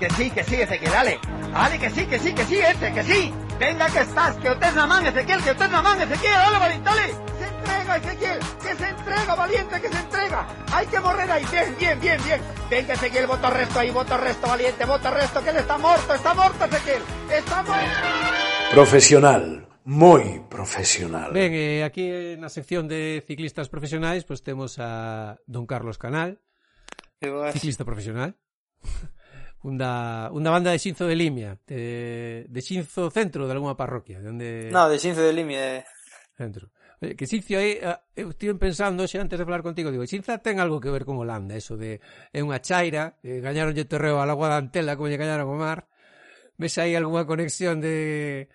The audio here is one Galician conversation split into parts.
Que sí, que sí, Ezequiel, dale. Dale, que sí, que sí, que sí, ese, que sí. Venga, que estás, que usted na man, Ezequiel, que usted na man, Ezequiel, dale, valiente, dale. Se entrega, Ezequiel, que se entrega, valiente, que se entrega. Hay que morrer ahí, bien, bien, bien, bien. Venga, Ezequiel, voto resto ahí, voto resto, valiente, voto resto, que él está muerto, está muerto, Ezequiel. Está muerto. Profesional, moi profesional. Ben, eh, aquí na sección de ciclistas profesionais, pois pues, temos a Don Carlos Canal, ciclista profesional. unha, unha banda de Xinzo de Limia, de, de Xinzo Centro de algunha parroquia, de onde No, de Xinzo de Limia. Eh. Centro. Oye, que Xinzo aí, ah, eu estive pensando xe antes de falar contigo, digo, Xinza ten algo que ver con Holanda, eso de é unha chaira, eh, gañaronlle terreo al agua da Antela como lle gañaron o mar. Ves aí algunha conexión de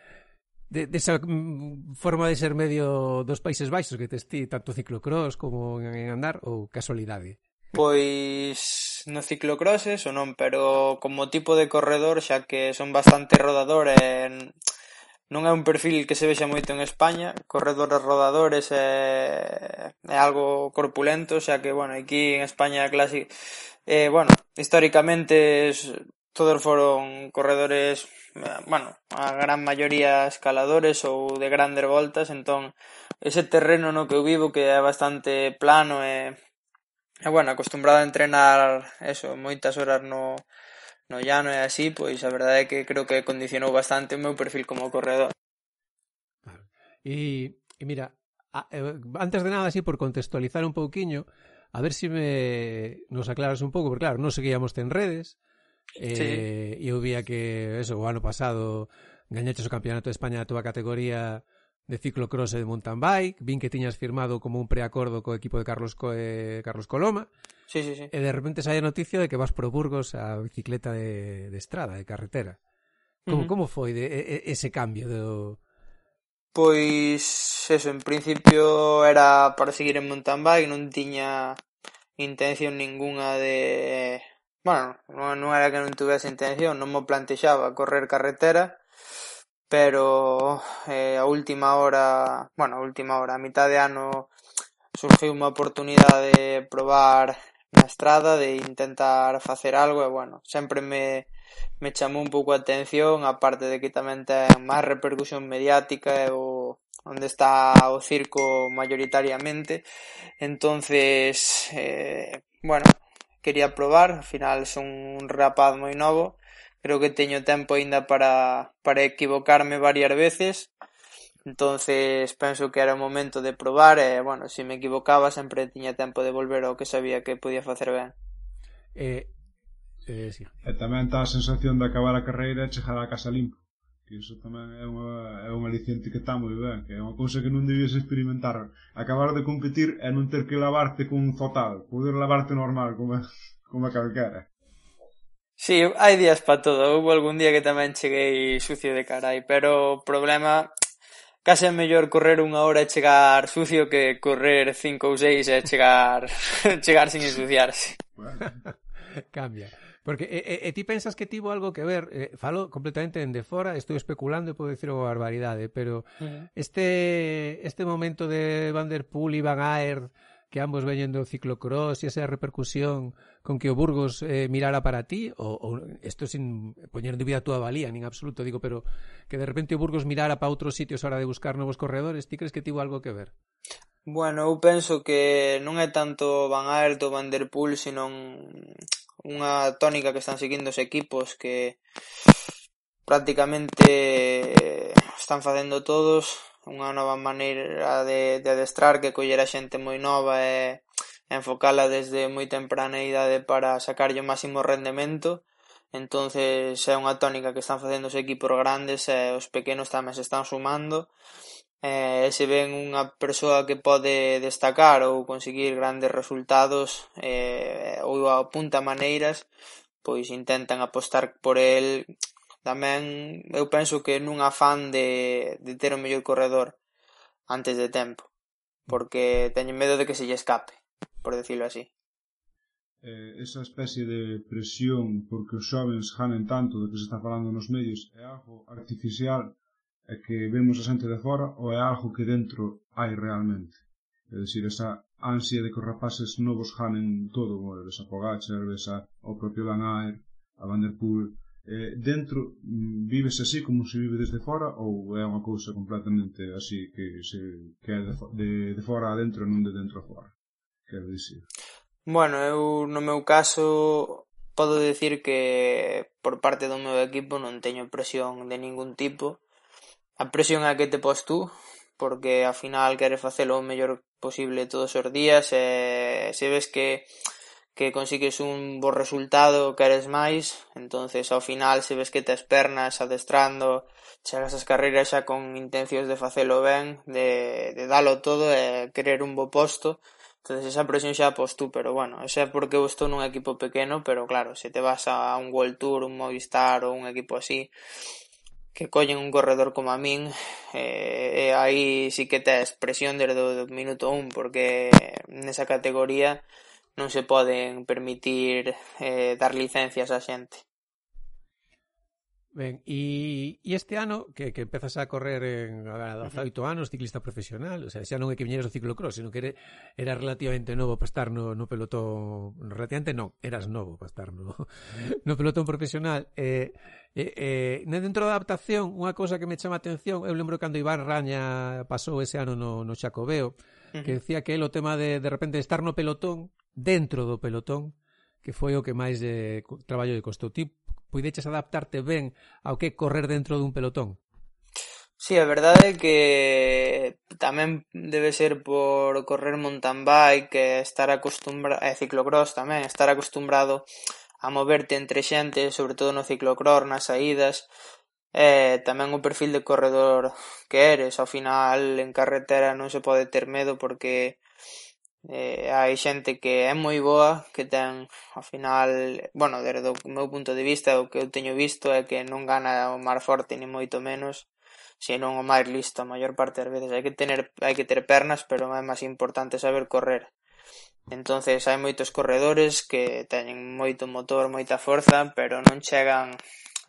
de, de esa mm, forma de ser medio dos Países Baixos que te estí tanto ciclocross como en andar ou casualidade? Pois no ciclocross eso non, pero como tipo de corredor xa que son bastante rodador e non é un perfil que se vexa moito en España, corredores rodadores é, é algo corpulento, xa que, bueno, aquí en España clase, eh, bueno, históricamente todos foron corredores, bueno, a gran maioría escaladores ou de grandes voltas, entón ese terreno no que eu vivo que é bastante plano e e bueno, acostumbrado a entrenar eso, moitas horas no, no llano e así, pois a verdade é que creo que condicionou bastante o meu perfil como corredor. E, e mira, a, antes de nada, así por contextualizar un pouquiño, a ver se si me nos aclaras un pouco, porque claro, non seguíamos en redes, eh, sí. e eu vía que eso, o ano pasado gañaches o campeonato de España da túa categoría de ciclocross e de mountain bike, vin que tiñas firmado como un preacordo co equipo de Carlos Co eh, Carlos Coloma. Sí, sí, sí. E de repente sai a noticia de que vas pro Burgos a bicicleta de, de estrada, de carretera. Como, uh -huh. como foi de, de, ese cambio do Pois eso, en principio era para seguir en mountain bike, non tiña intención ninguna de... Bueno, non era que non tuvese intención, non mo plantexaba correr carretera, pero eh, a última hora, bueno, a última hora, a mitad de ano surgiu unha oportunidade de probar na estrada, de intentar facer algo e bueno, sempre me me chamou un pouco a atención, a parte de que tamén ten máis repercusión mediática e o onde está o circo mayoritariamente. Entonces, eh, bueno, quería probar, ao final son un rapaz moi novo, creo que teño tempo aínda para, para equivocarme varias veces, entonces penso que era o momento de probar e, bueno, se me equivocaba sempre tiña tempo de volver ao que sabía que podía facer ben. Eh, eh, sí. E tamén está a sensación de acabar a carreira e chegar a casa limpo que iso tamén é unha, é unha aliciente que está moi ben, que é unha cousa que non debías experimentar. Acabar de competir e non ter que lavarte con un zotal, poder lavarte normal, como, como a calquera. Sí, hai días pa todo, Houve algún día que tamén cheguei sucio de carai, pero o problema case é mellor correr unha hora e chegar sucio que correr cinco ou seis e chegar chegar sin ensuciarse. Cambia. Porque e, e, e ti pensas que tivo algo que ver, eh, falo completamente en de fora, estou especulando e podo dicir unha barbaridade, pero uh -huh. este este momento de Van der Poel, Van Aert, que ambos veñen do ciclocross e esa repercusión con que o Burgos eh, mirara para ti ou, ou isto sin poñer en dúbida a túa valía nin absoluto, digo, pero que de repente o Burgos mirara para outros sitios a hora de buscar novos corredores, ti crees que tivo algo que ver? Bueno, eu penso que non é tanto Van Aert ou Van Der Poel, sino unha tónica que están seguindo os equipos que prácticamente están facendo todos unha nova maneira de, de adestrar que coller a xente moi nova e, enfocala desde moi temprana idade para sacarlle o máximo rendemento. Entonces é unha tónica que están facendo os equipos grandes e os pequenos tamén se están sumando. E se ven unha persoa que pode destacar ou conseguir grandes resultados eh, ou apunta maneiras pois intentan apostar por el Tamén eu penso que nun afán de, de ter o mellor corredor antes de tempo, porque teñen medo de que se lle escape, por decirlo así. Eh, esa especie de presión porque os xovens ganen tanto do que se está falando nos medios é algo artificial é que vemos a xente de fora ou é algo que dentro hai realmente? É dicir, esa ansia de que os rapaces novos ganen todo, bueno, ves a Pogacar, ves a, o propio Lanaer, a Van Der Poel, eh, dentro mm, vives así como se vive desde fora ou é unha cousa completamente así que se que é de, de, de fora a dentro non de dentro a fora quero dicir? Bueno, eu no meu caso podo decir que por parte do meu equipo non teño presión de ningún tipo. A presión é a que te pos tú porque ao final queres facelo o mellor posible todos os días e se ves que que consigues un bo resultado, queres máis, entonces ao final se ves que tes pernas adestrando, chegas as carreiras xa con intencións de facelo ben, de, de dalo todo e querer un bo posto, entonces esa presión xa pos tú, pero bueno, xa é porque eu estou nun equipo pequeno, pero claro, se te vas a un World Tour, un Movistar ou un equipo así, que collen un corredor como a min eh, e aí sí que tes presión desde o minuto un porque nesa categoría non se poden permitir eh, dar licencias á xente. Ben, e, e este ano que, que empezas a correr en a 18 anos ciclista profesional, o sea, xa non é que viñeras do ciclocross, sino que era, era relativamente novo para estar no, no pelotón, relativamente non, eras novo para estar no, no pelotón profesional. Eh, eh, eh, dentro da adaptación, unha cousa que me chama a atención, eu lembro cando Iván Raña pasou ese ano no, no Xacobeo, que decía que el o tema de de repente estar no pelotón dentro do pelotón, que foi o que máis de traballo lle costou. Ti puideches adaptarte ben ao que correr dentro dun pelotón? Sí, a verdade é que tamén debe ser por correr mountain bike, estar acostumbrado, e eh, ciclocross tamén, estar acostumbrado a moverte entre xente, sobre todo no ciclocross, nas saídas, e tamén o perfil de corredor que eres. Ao final, en carretera non se pode ter medo porque Eh, hai xente que é moi boa, que ten, ao final, bueno, desde o meu punto de vista, o que eu teño visto é que non gana o mar forte ni moito menos, senón o máis listo a maior parte das veces. Hai que tener hai que ter pernas, pero é máis importante saber correr. Entonces hai moitos corredores que teñen moito motor, moita forza, pero non chegan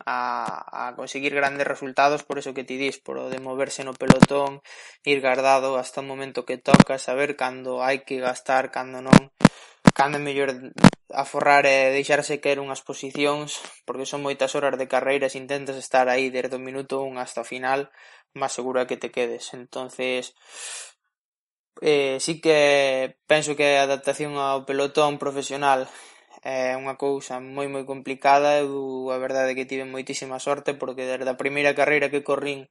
a, a conseguir grandes resultados por eso que ti dis, por o de moverse no pelotón, ir guardado hasta o momento que toca, saber cando hai que gastar, cando non, cando é mellor aforrar eh, e deixarse caer unhas posicións, porque son moitas horas de carreiras, intentas estar aí desde o minuto 1 hasta o final, máis segura que te quedes. entonces eh, sí que penso que a adaptación ao pelotón profesional é unha cousa moi moi complicada eu a verdade que tive moitísima sorte porque desde a primeira carreira que corrín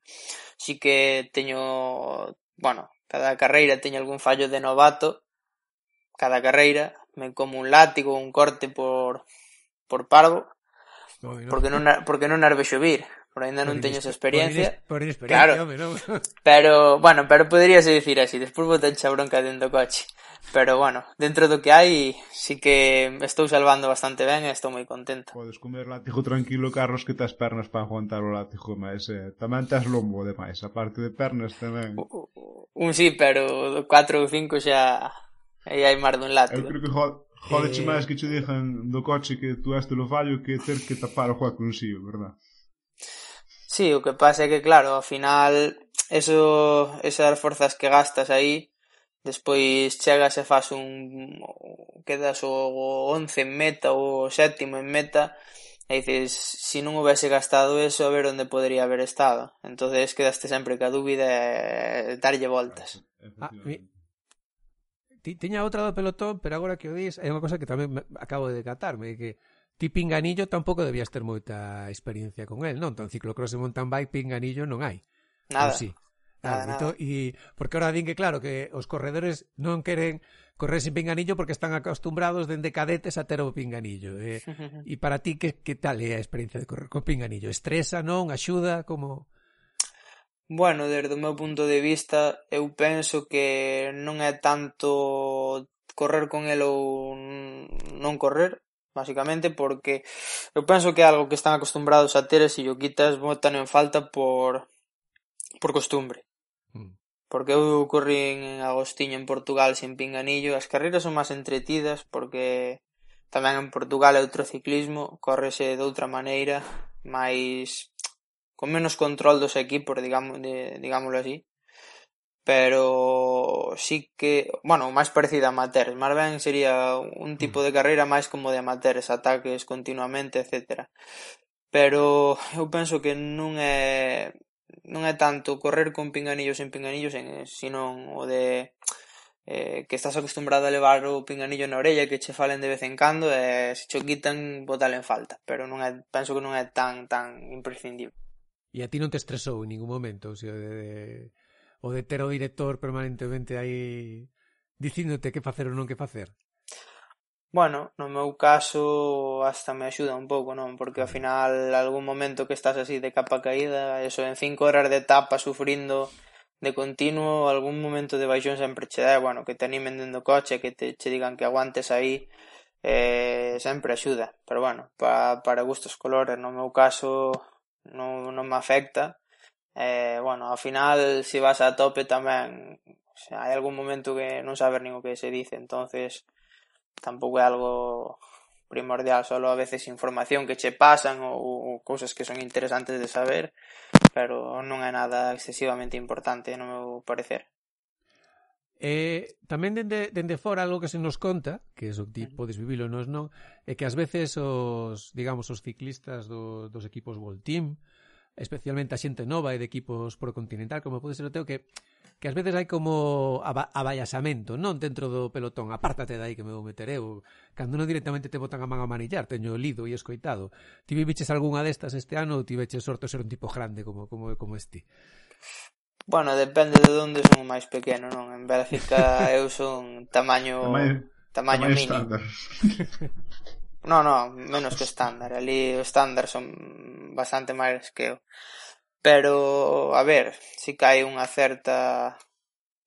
si que teño bueno, cada carreira teño algún fallo de novato cada carreira me como un látigo un corte por por parvo porque non porque non arve xovir por ainda non teño esa experiencia. Por, experiencia claro. home, non? Pero, bueno, pero poderíase dicir así, despois botanche a bronca dentro do coche. Pero bueno, dentro do que hai, sí que estou salvando bastante ben e estou moi contento. Podes comer látigo tranquilo, Carlos, que tes pernas para aguantar o látigo, mas eh, tamén tes lombo, demais, a parte de pernas tamén. Un sí, pero 4 ou 5 xa aí hai mar dun látigo. Eu creo que jod, jodeche eh... máis que che dixen do coche que tú este lo fallo que ter que tapar o joa consigo, verdad? Sí, o que pasa é que, claro, ao final, eso, esas forzas que gastas aí, Despois chegas e fas un quedas o once en meta ou o sétimo en meta e dices, si non houvese gastado eso, a ver onde podría haber estado. entonces quedaste sempre ca dúbida e darlle voltas. Ah, mi... Tiña outra do pelotón, pero agora que o dis, é unha cosa que tamén acabo de decatarme, que ti pinganillo tampouco debías ter moita experiencia con el, non? Tan ciclocross e mountain bike pinganillo non hai. Nada. Sí. Nada, nada. E porque ahora din que claro que os corredores non queren correr sin pinganillo porque están acostumbrados dende cadetes a ter o pinganillo. E, eh? e para ti que, que tal é a experiencia de correr co pinganillo? Estresa, non? Axuda? Como... Bueno, desde o meu punto de vista, eu penso que non é tanto correr con el ou non correr, basicamente porque eu penso que é algo que están acostumbrados a ter e se o quitas botan en falta por por costumbre porque eu corrín en Agostiño en Portugal sen pinganillo, as carreiras son máis entretidas porque tamén en Portugal é outro ciclismo, córrese de outra maneira, máis con menos control dos equipos, digamos, de, digámoslo así, pero sí que, bueno, máis parecida a amateurs, máis ben sería un tipo de carreira máis como de amateurs, ataques continuamente, etcétera. Pero eu penso que non é non é tanto correr con pinganillos en pinganillos, en, eh, sino o de eh, que estás acostumbrado a levar o pinganillo na orella que che falen de vez en cando e se cho quitan botal en falta, pero non é, penso que non é tan tan imprescindible. E a ti non te estresou en ningún momento, o sea, de, de, o de ter o director permanentemente aí dicíndote que facer ou non que facer? Bueno, no meu caso hasta me axuda un pouco, non? Porque ao final algún momento que estás así de capa caída, eso, en cinco horas de etapa sufrindo de continuo, algún momento de baixón sempre che dá, bueno, que te animen dentro do coche, que te, che digan que aguantes aí, eh, sempre axuda, pero bueno, pa, para gustos colores, no meu caso non, non me afecta, eh, bueno, ao final se si vas a tope tamén, o sea, hai algún momento que non sabes nin o que se dice, entonces tampouco é algo primordial, solo a veces información que che pasan ou cousas que son interesantes de saber, pero non é nada excesivamente importante, no meu parecer. Eh, tamén dende, dende fora algo que se nos conta, que é o tipo podes vivilo nos non, é que ás veces os, digamos, os ciclistas do, dos equipos World Team, especialmente a xente nova e de equipos pro continental, como pode ser o teu, que que ás veces hai como aba aballasamento, non dentro do pelotón, apártate dai que me vou meter eu. Cando non directamente te botan a man a manillar, teño lido e escoitado. Ti viviches algunha destas este ano ou ti veches sorte ser un tipo grande como, como, como este? Bueno, depende de onde son máis pequeno, non? En Bélgica eu son tamaño... Tamaño, tamaño, tamaño mini. No, no, menos que estándar. Ali o estándar son bastante máis que eu. Pero, a ver, si que hai unha certa,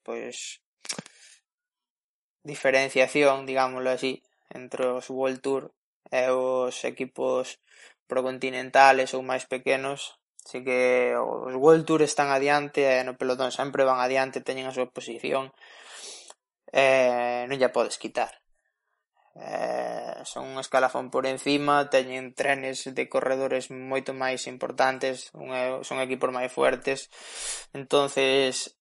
pois, diferenciación, digámoslo así, entre os World Tour e os equipos procontinentales ou máis pequenos Así que os World Tour están adiante e no pelotón sempre van adiante, teñen a súa posición e non lle podes quitar eh, son un escalafón por encima, teñen trenes de corredores moito máis importantes, un, son equipos máis fuertes, entonces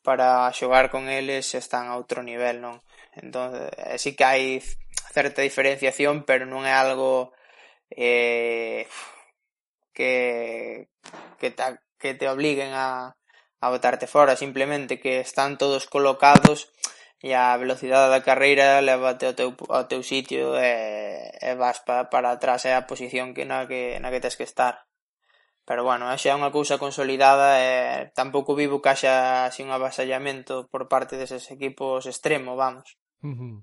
para xogar con eles están a outro nivel, non? Entón, eh, sí que hai certa diferenciación, pero non é algo eh, que, que, ta, que te obliguen a, a botarte fora, simplemente que están todos colocados e a velocidade da carreira levate ao teu, ao teu sitio e, e vas pa, para atrás é a posición que na que, na que tens que estar pero bueno, xa é unha cousa consolidada e tampouco vivo que haxa así un avasallamento por parte deses equipos extremo, vamos uh -huh.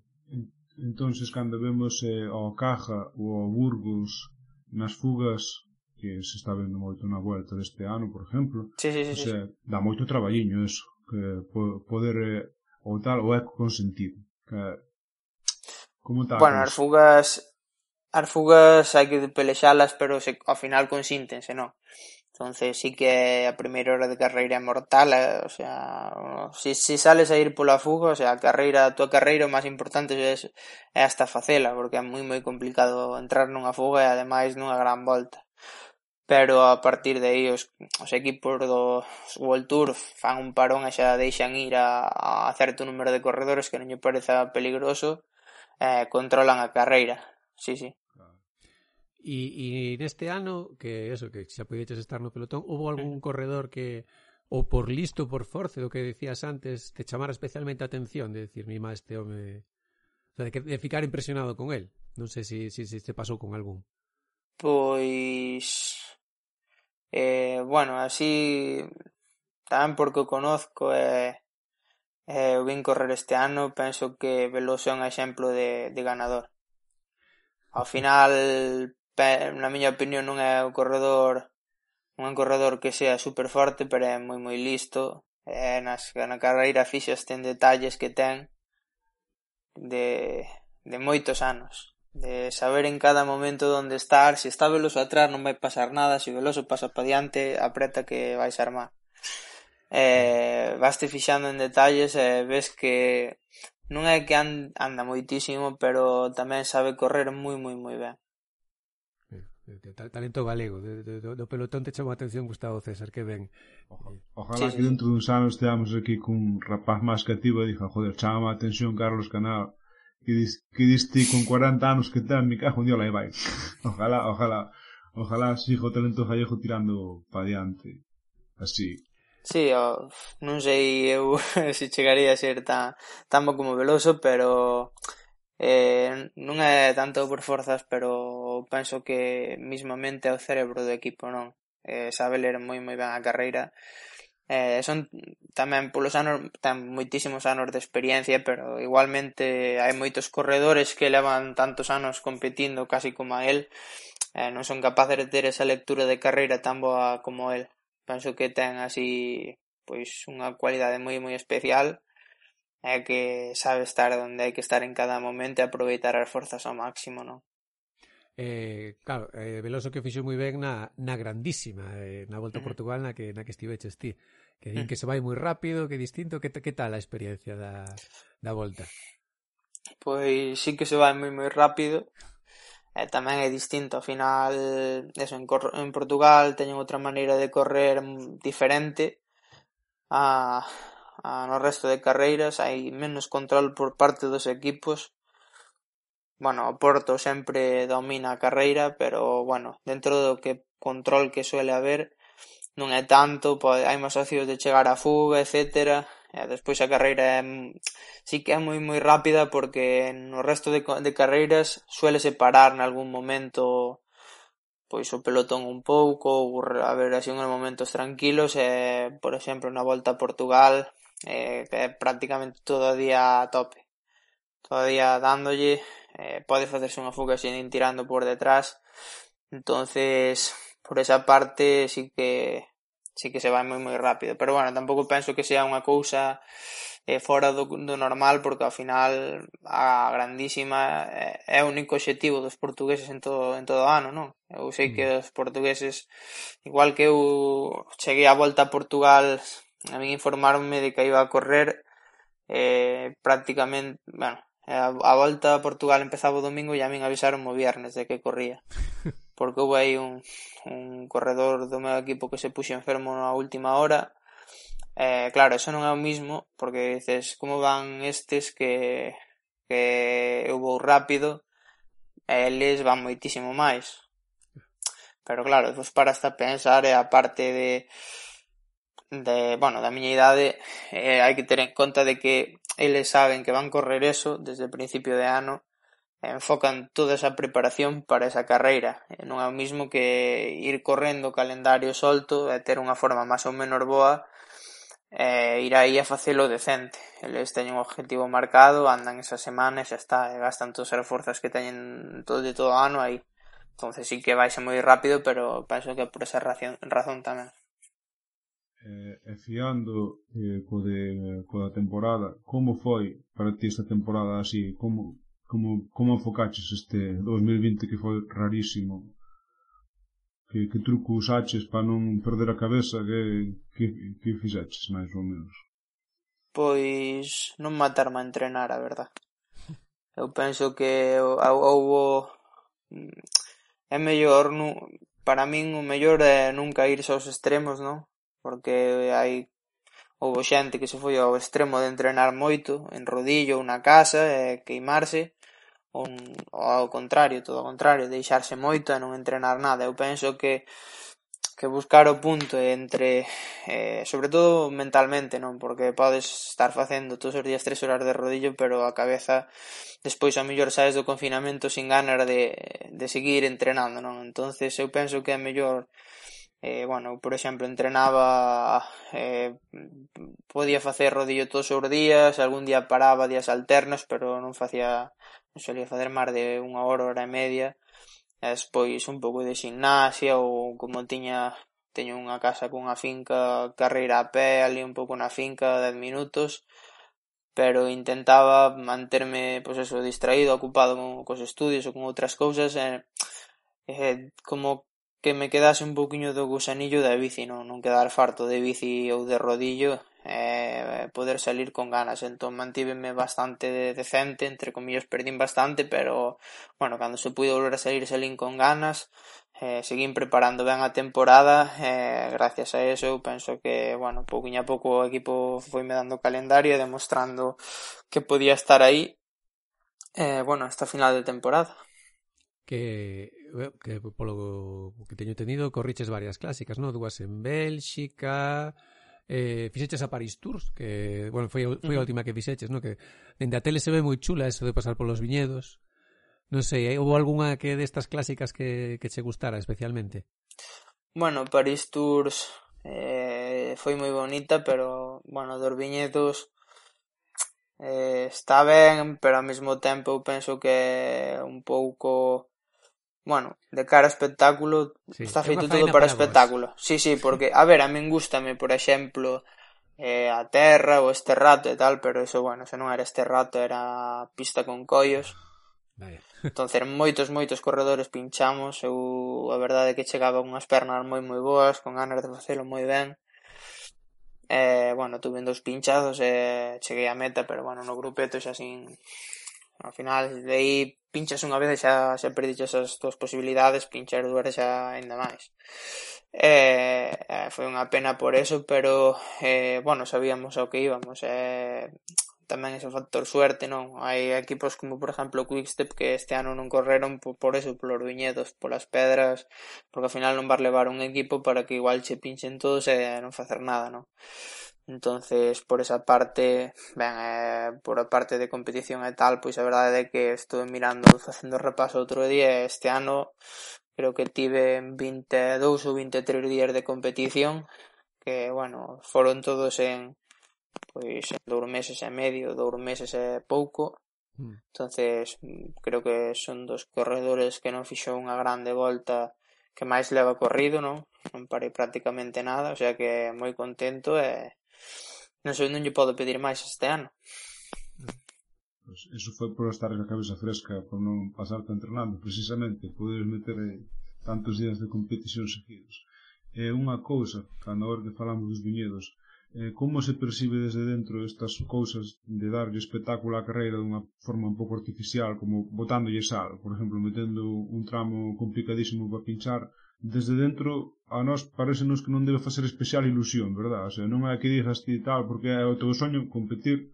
entonces cando vemos eh, ao Caja ou ao Burgos nas fugas que se está vendo moito na volta deste ano, por exemplo sí, sí, sí, o sea, sí. dá moito traballiño eso que poder eh, ou tal, ou é consentido? Que, como tal? Bueno, as fugas as fugas hai que pelexalas, pero se, ao final consíntense, non? Entonces sí que a primeira hora de carreira é mortal, eh? o sea, si, si sales a ir pola fuga, o sea, a carreira, a tua carreira o máis importante é, é hasta facela, porque é moi moi complicado entrar nunha fuga e ademais nunha gran volta pero a partir de aí os, os equipos do World Tour fan un parón e xa deixan ir a, a certo número de corredores que non lle pareza peligroso eh, controlan a carreira sí, sí E neste ano, que eso, que xa podedes estar no pelotón, houve algún mm. corredor que ou por listo, por force, do que decías antes, te chamara especialmente a atención de decir, mima, este home... O sea, de, que, de ficar impresionado con el. Non sei se si, si, te pasou con algún. Pois, eh, bueno, así tamén porque o conozco e, e o vin correr este ano, penso que Veloso é un exemplo de, de ganador. Ao final, pe, na miña opinión, non é o corredor un corredor que sea super forte, pero é moi moi listo. E nas, na carreira fixas ten detalles que ten de, de moitos anos de saber en cada momento onde estar, se está Veloso atrás non vai pasar nada, se Veloso pasa para diante, apreta que vais armar. Eh, vaste fixando en detalles e eh, ves que non é que and, anda moitísimo, pero tamén sabe correr moi moi moi ben. Eh, eh, talento galego. De do, do pelotón te chamou a atención Gustavo César, que ben. Eh, ojalá sí, que dentro duns anos teamos aquí cun rapaz máis cativo e dixa, joder, chama a atención Carlos Canal que dis, que diste con 40 anos que ten, mi cajo en diola vai. Ojalá, ojalá, ojalá sigo o talento gallego tirando para diante. Así. Sí, o, non sei eu se chegaría a ser tan, tan bo como Veloso, pero eh, non é tanto por forzas, pero penso que mismamente é o cerebro do equipo, non? Eh, sabe ler moi moi ben a carreira Eh, son tamén polos anos, ten moitísimos anos de experiencia, pero igualmente hai moitos corredores que levan tantos anos competindo casi como a él, eh, non son capaces de ter esa lectura de carreira tan boa como él. Penso que ten así pois unha cualidade moi moi especial é que sabe estar onde hai que estar en cada momento e aproveitar as forzas ao máximo, non? Eh, claro, eh, Veloso que fixo moi ben na, na grandísima, eh, na Volta a Portugal na que, na que estiveches ti. Que din mm. que se vai moi rápido, que distinto, que, que tal a experiencia da, da Volta? Pois sí que se vai moi moi rápido, e tamén é distinto, ao final, eso, en, en Portugal teñen outra maneira de correr diferente. A, a no resto de carreiras, hai menos control por parte dos equipos, Bueno, o Porto sempre domina a carreira pero, bueno, dentro do que control que suele haber non é tanto, pode, hai máis socios de chegar a fuga, etcétera, e despois a carreira é, sí que é moi moi rápida porque no resto de, de carreiras suele separar nalgún momento pois o pelotón un pouco, ou a ver así unos momentos tranquilos, e, por exemplo, na volta a Portugal, eh, que é prácticamente todo o día a tope, todo o día dándolle, eh, pode facerse unha fuga sin tirando por detrás. Entonces por esa parte sí que sí que se vai moi moi rápido. Pero bueno, tampouco penso que sea unha cousa eh, fora do, do normal porque ao final a grandísima é, é o único objetivo dos portugueses en todo, en todo o ano non? eu sei que mm. os portugueses igual que eu cheguei a volta a Portugal a mí informarme de que iba a correr eh, prácticamente, bueno, Eh, a volta a Portugal empezaba o domingo e a min avisaron o viernes de que corría. Porque houve aí un, un corredor do meu equipo que se puxe enfermo na última hora. Eh, claro, eso non é o mismo, porque dices, como van estes que, que eu vou rápido, e eles van moitísimo máis. Pero claro, vos para hasta pensar, e a parte de, de, bueno, da miña idade, eh, hai que ter en conta de que Eles saben que van correr eso desde principio de ano enfocan toda esa preparación para esa carreira, non é o mismo que ir correndo calendario solto e ter unha forma máis ou menos boa e ir aí a facelo decente. Eles teñen un objetivo marcado, andan esa semana e xa está, e gastan todas as forzas que teñen todo de todo o ano aí. Entonces sí que vai ser moi rápido, pero penso que por esa razón, razón tamén eh, e fiando eh, co de, co da temporada, como foi para ti esta temporada así, como, como, como enfocaches este 2020 que foi rarísimo? Que, que truco usaches para non perder a cabeza que, que, que fixaches, máis ou menos? Pois non matarme a entrenar, a verdad. Eu penso que houbo mm, é mellor nu, para min o mellor é nunca ir aos extremos, non? porque hai houve xente que se foi ao extremo de entrenar moito en rodillo ou na casa e queimarse ou, ou ao contrario, todo ao contrario, deixarse moito e non entrenar nada. Eu penso que que buscar o punto entre eh, sobre todo mentalmente non porque podes estar facendo todos os días tres horas de rodillo pero a cabeza despois a mellor saes do confinamento sin ganas de, de seguir entrenando non entonces eu penso que é mellor eh, bueno, por exemplo, entrenaba eh, podía facer rodillo todos os días, algún día paraba días alternos, pero non facía non solía facer máis de unha hora, hora e media. E despois un pouco de gimnasia ou como tiña teño unha casa cunha finca carreira a pé ali un pouco na finca 10 minutos pero intentaba manterme pois eso, distraído, ocupado con, cos estudios ou con outras cousas e, e como que me quedase un pouquiño do gusanillo da bici, non, non quedar farto de bici ou de rodillo e poder salir con ganas. Entón mantíveme bastante decente, entre comillas perdín bastante, pero bueno, cando se puido volver a salir salín con ganas, eh, seguín preparando ben a temporada e eh, gracias a eso eu penso que, bueno, pouquinho a pouco o equipo foi me dando calendario e demostrando que podía estar aí eh, bueno, hasta final de temporada. Que que polo que teño tenido corriches varias clásicas, no Dúas en Bélxica, eh, fixeches a Paris Tours, que, bueno, foi, foi a última que fixeches, no Que dende a tele se ve moi chula eso de pasar polos viñedos. Non sei, houve algunha que destas clásicas que, que che gustara especialmente? Bueno, Paris Tours eh, foi moi bonita, pero, bueno, dos viñedos eh, está ben, pero ao mesmo tempo eu penso que un pouco bueno, de cara ao espectáculo sí. está feito todo para, para espectáculo. Vos. Sí, sí, porque, a ver, a min gustame, por exemplo, eh, a terra ou este rato e tal, pero eso, bueno, se non era este rato, era pista con collos. Vale. entonces moitos, moitos corredores pinchamos, eu a verdade é que chegaba unhas pernas moi moi boas, con ganas de facelo moi ben. Eh, bueno, tuve dos pinchazos e eh, cheguei a meta, pero bueno, no grupeto xa sin Ao final, de aí pinchas unha vez e xa, xa perdiches as túas posibilidades, pinchar dúas xa ainda máis. Eh, foi unha pena por eso, pero, eh, bueno, sabíamos ao que íbamos. Eh, tamén ese factor suerte, non? Hai equipos como, por exemplo, o Quickstep que este ano non correron por, por eso, polos viñedos, polas pedras, porque ao final non vas levar un equipo para que igual che pinchen todos e non facer nada, non? Entonces, por esa parte, ben, eh, por a parte de competición e tal, pois a verdade é que estuve mirando, facendo repaso outro día, este ano creo que tive 22 ou 23 días de competición, que, bueno, foron todos en, pois, en dous meses e medio, dous meses e pouco, mm. entonces creo que son dos corredores que non fixo unha grande volta que máis leva corrido, non? Non parei prácticamente nada, o sea que moi contento e Non sei, non lle podo pedir máis este ano. Pues eso foi por estar na cabeza fresca, por non pasarte entrenando, precisamente, poderes meter eh, tantos días de competición seguidos. É unha cousa, cando agora que falamos dos viñedos, eh, como se percibe desde dentro estas cousas de darlle espectáculo á carreira dunha forma un pouco artificial, como botándolle sal, por exemplo, metendo un tramo complicadísimo para pinchar, desde dentro a nós parécenos que non debe facer especial ilusión, verdad? O sea, non é que digas ti tal porque é o teu soño competir,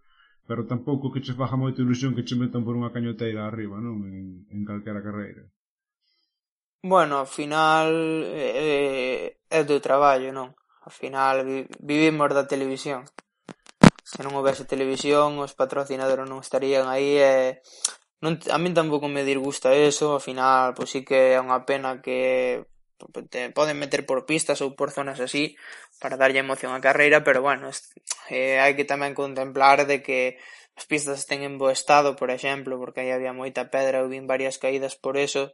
pero tampouco que che faja moita ilusión que che metan por unha cañoteira arriba, non? En, en calquera carreira. Bueno, ao final eh, é do traballo, non? Ao final vi, vivimos da televisión. Se non houvese televisión, os patrocinadores non estarían aí e eh, non, a min tampouco me disgusta eso, ao final, pois sí que é unha pena que te poden meter por pistas ou por zonas así para darlle emoción á carreira, pero bueno, es, eh, hai que tamén contemplar de que as pistas estén en bo estado, por exemplo, porque aí había moita pedra, ou vin varias caídas por eso,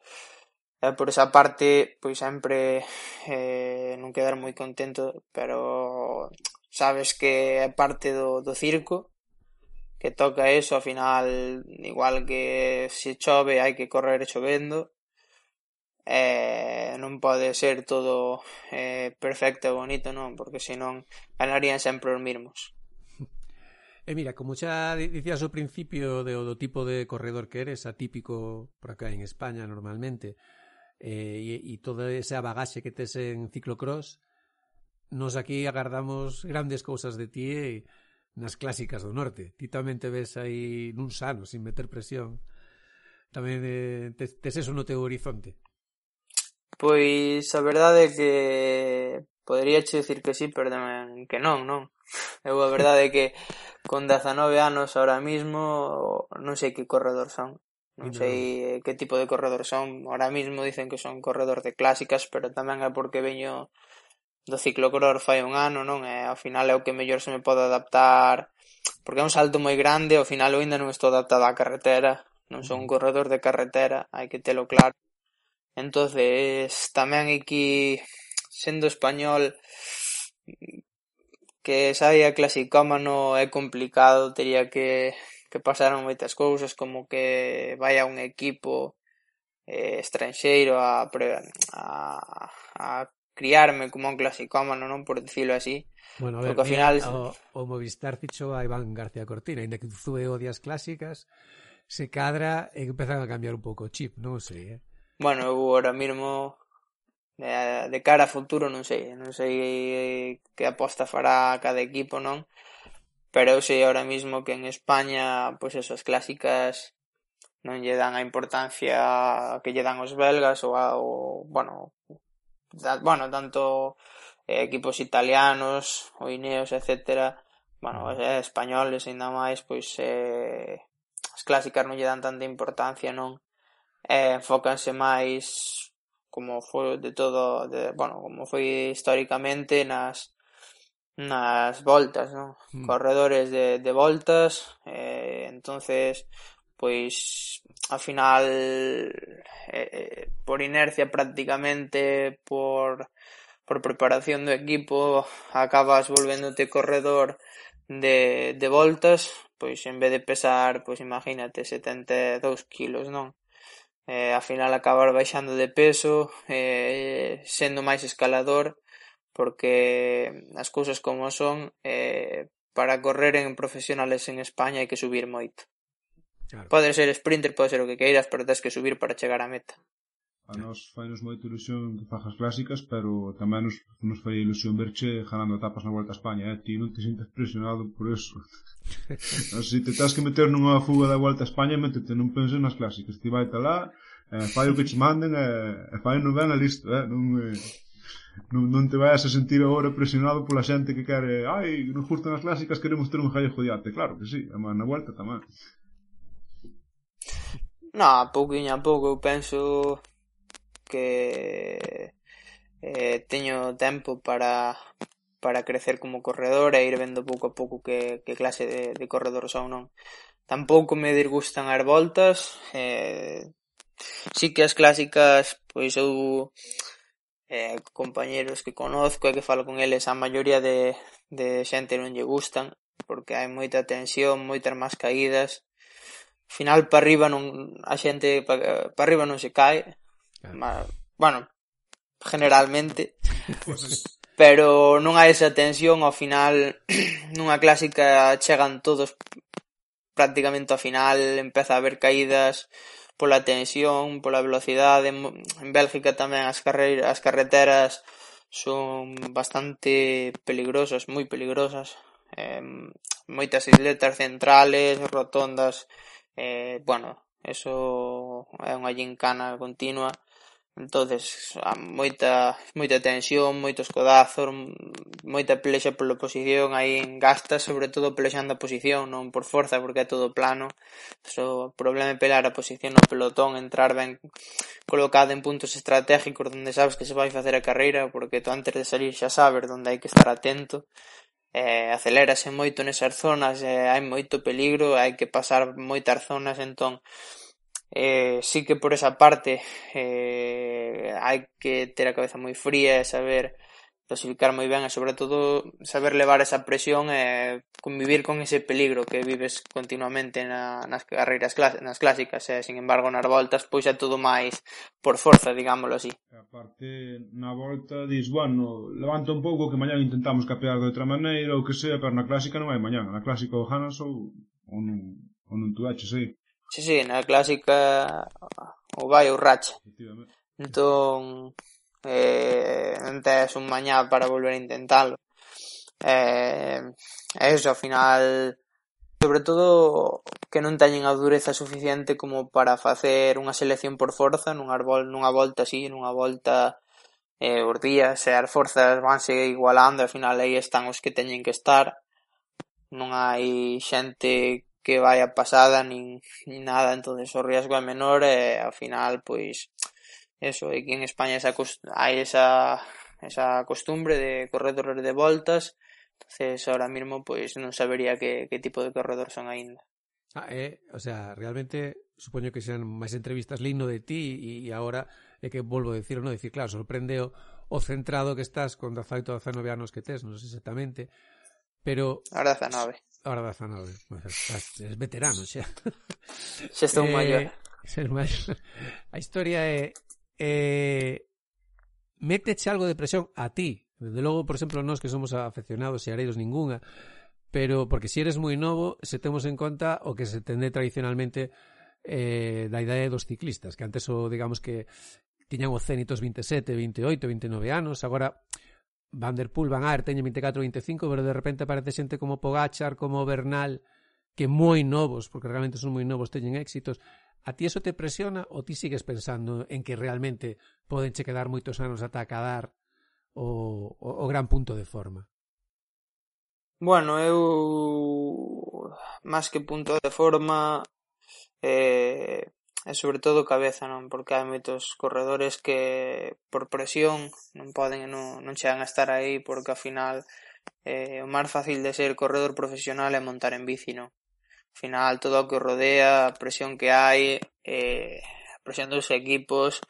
e por esa parte, pois sempre eh, non quedar moi contento, pero sabes que é parte do, do circo, que toca eso, ao final, igual que se chove, hai que correr chovendo, eh, non pode ser todo eh, perfecto e bonito, non? Porque senón ganarían sempre os mismos. E mira, como xa dicías ao principio de, do tipo de corredor que eres, atípico por acá en España normalmente, eh, e, e toda esa bagaxe que tes en ciclocross, nos aquí agardamos grandes cousas de ti e nas clásicas do norte. Ti tamén te ves aí nun sano, sin meter presión. Tamén eh, tes, tes eso no teu horizonte. Pois a verdade é que poderíache dicir que si, pero tamén que non, non? Eu a verdade é que con dezanove anos ahora mismo non sei que corredor son. Non sei eh, que tipo de corredor son. Ahora mismo dicen que son corredor de clásicas, pero tamén é porque veño do ciclocror fai un ano, non? E ao final é o que mellor se me pode adaptar porque é un salto moi grande, ao final eu ainda non estou adaptado á carretera, non son un corredor de carretera, hai que telo claro entonces tamén aquí sendo español que saia clasicómano é complicado tería que que pasaron moitas cousas como que vai un equipo eh, estranxeiro a, a, a criarme como un clasicómano, non por decirlo así. Bueno, a ver, Porque, ao final o, o Movistar fichou a Iván García Cortina, ainda que zue odias clásicas, se cadra e empezaron a cambiar un pouco o chip, non sei, eh. Bueno, eu ahora mismo de, de cara a futuro non sei, non sei eh, que aposta fará cada equipo, non? Pero eu sei ahora mismo que en España, pois pues esas clásicas non lle dan a importancia que lle dan os belgas ou, a, ou bueno, da, bueno, tanto eh, equipos italianos, o ineos, etcétera, bueno, eh, españoles ainda máis, pois eh, as clásicas non lle dan tanta importancia, non? eh, enfócanse máis como foi de todo, de, bueno, como foi históricamente nas nas voltas, non? Mm. Corredores de, de voltas, eh, entonces pois ao final eh, por inercia prácticamente por por preparación do equipo acabas volvéndote corredor de, de voltas pois en vez de pesar pois imagínate 72 kilos non eh, a final acabar baixando de peso, eh, sendo máis escalador, porque as cousas como son, eh, para correr en profesionales en España hai que subir moito. Claro. Pode ser sprinter, pode ser o que queiras, pero tens que subir para chegar á meta. A nós fainos moito ilusión que fajas clásicas, pero tamén nos, nos fai ilusión verche ganando etapas na Volta a España, eh? Ti non te sintes presionado por eso. non, se te tens que meter nunha fuga da Volta a España, métete, non penses nas clásicas. Ti vai lá, eh, fai o que che manden, eh, fai non ben a listo, eh? Non, eh, non, non te vayas a sentir agora presionado pola xente que quere ai, nos gustan as clásicas, queremos ter un gallejo de arte claro que sí, é na vuelta tamén Na, pouquinho a pouco eu penso que eh, teño tempo para para crecer como corredor e ir vendo pouco a pouco que, que clase de, de corredor son non. Tampouco me disgustan as voltas, eh, sí que as clásicas, pois eu eh, compañeros que conozco e que falo con eles, a maioría de, de xente non lle gustan, porque hai moita tensión, moitas máis caídas, final para arriba non a xente para, para arriba non se cae, Claro. Bueno, generalmente. Pois Pero non hai esa tensión, ao final nunha clásica chegan todos prácticamente ao final, empeza a haber caídas pola tensión, pola velocidade. En Bélgica tamén as, carre as carreteras son bastante peligrosas, moi peligrosas. Eh, moitas isletas centrales, rotondas, eh, bueno, eso é unha gincana continua entonces moita moita tensión, moitos codazos, moita pelexa pola posición aí en gasta, sobre todo pelexando a posición, non por forza porque é todo plano. So, o problema é pelar a posición no pelotón, entrar ben colocado en puntos estratégicos onde sabes que se vai facer a carreira, porque tú antes de salir xa sabes onde hai que estar atento. Eh, acelérase moito nesas zonas, eh, hai moito peligro, hai que pasar moitas zonas, entón Eh, sí que por esa parte eh, hai que ter a cabeza moi fría e saber clasificar moi ben e sobre todo saber levar esa presión e convivir con ese peligro que vives continuamente na, nas carreiras nas clásicas e sin embargo nas voltas pois é todo máis por forza, digámoslo así. A parte na volta dis, bueno, levanta un pouco que mañán intentamos capear de outra maneira ou que sea, pero na clásica non hai mañán na clásica o ganas ou, ou non, ou non tú daches aí Sí, sí, na clásica o vai ou racha. Entón, eh, non tes un mañá para volver a intentalo. Eh, eso, ao final, sobre todo que non teñen a dureza suficiente como para facer unha selección por forza nunha, vol nunha volta así, nunha volta eh, os días e as forzas vanse igualando, ao final aí están os que teñen que estar non hai xente que vaya pasada nin nada, entonces o riesgo é menor e ao final pois eso, e aquí en España esa hai esa esa costumbre de corredores de voltas, entonces ahora mismo pois non sabería que, que tipo de corredor son aínda. Ah, eh, o sea, realmente supoño que sean máis entrevistas lindo de ti e, e agora é que volvo a decir, non decir, claro, sorprendeo o centrado que estás con 18 19 anos que tes, non sei exactamente, pero... Ahora 19. Hora da zanobe. Es veterano, xa. Xa estou eh, maior. Ser máis. A historia é eh, méteche algo de presión a ti. Desde logo, por exemplo, nós que somos afeccionados e areiros ningunha, pero porque se si eres moi novo, se temos en conta o que se tende tradicionalmente eh, da idade dos ciclistas, que antes o, digamos que tiñan o cénitos 27, 28, 29 anos, agora Van Der Poel, Van Aert teñen 24 25, pero de repente aparece xente como Pogachar, como Bernal, que moi novos, porque realmente son moi novos, teñen éxitos. A ti eso te presiona ou ti sigues pensando en que realmente poden che quedar moitos anos ata acabar o, o, o gran punto de forma? Bueno, eu máis que punto de forma eh, e sobre todo cabeza, non? Porque hai moitos corredores que por presión non poden non, non chegan a estar aí porque ao final eh, o máis fácil de ser corredor profesional é montar en bici, non? Ao final todo o que rodea, a presión que hai, eh, a presión dos equipos,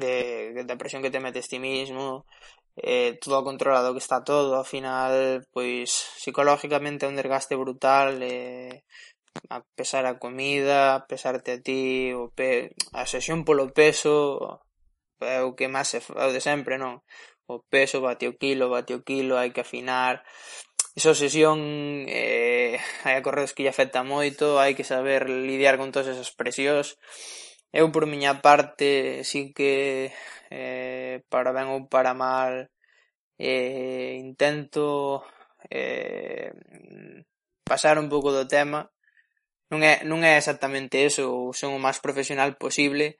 de, da presión que te metes ti mismo, eh, todo controlado que está todo, ao final, pois, psicológicamente é un desgaste brutal, eh, a pesar a comida, a pesarte a ti, o pe... a sesión polo peso é o que máis se é o de sempre, non? O peso bate o kilo, bate o kilo, hai que afinar. Esa sesión, eh, hai acorreos que lle afecta moito, hai que saber lidiar con todas esas presións. Eu por miña parte sí que eh, para ben ou para mal eh, intento eh, pasar un pouco do tema non é, non é exactamente eso, son o máis profesional posible,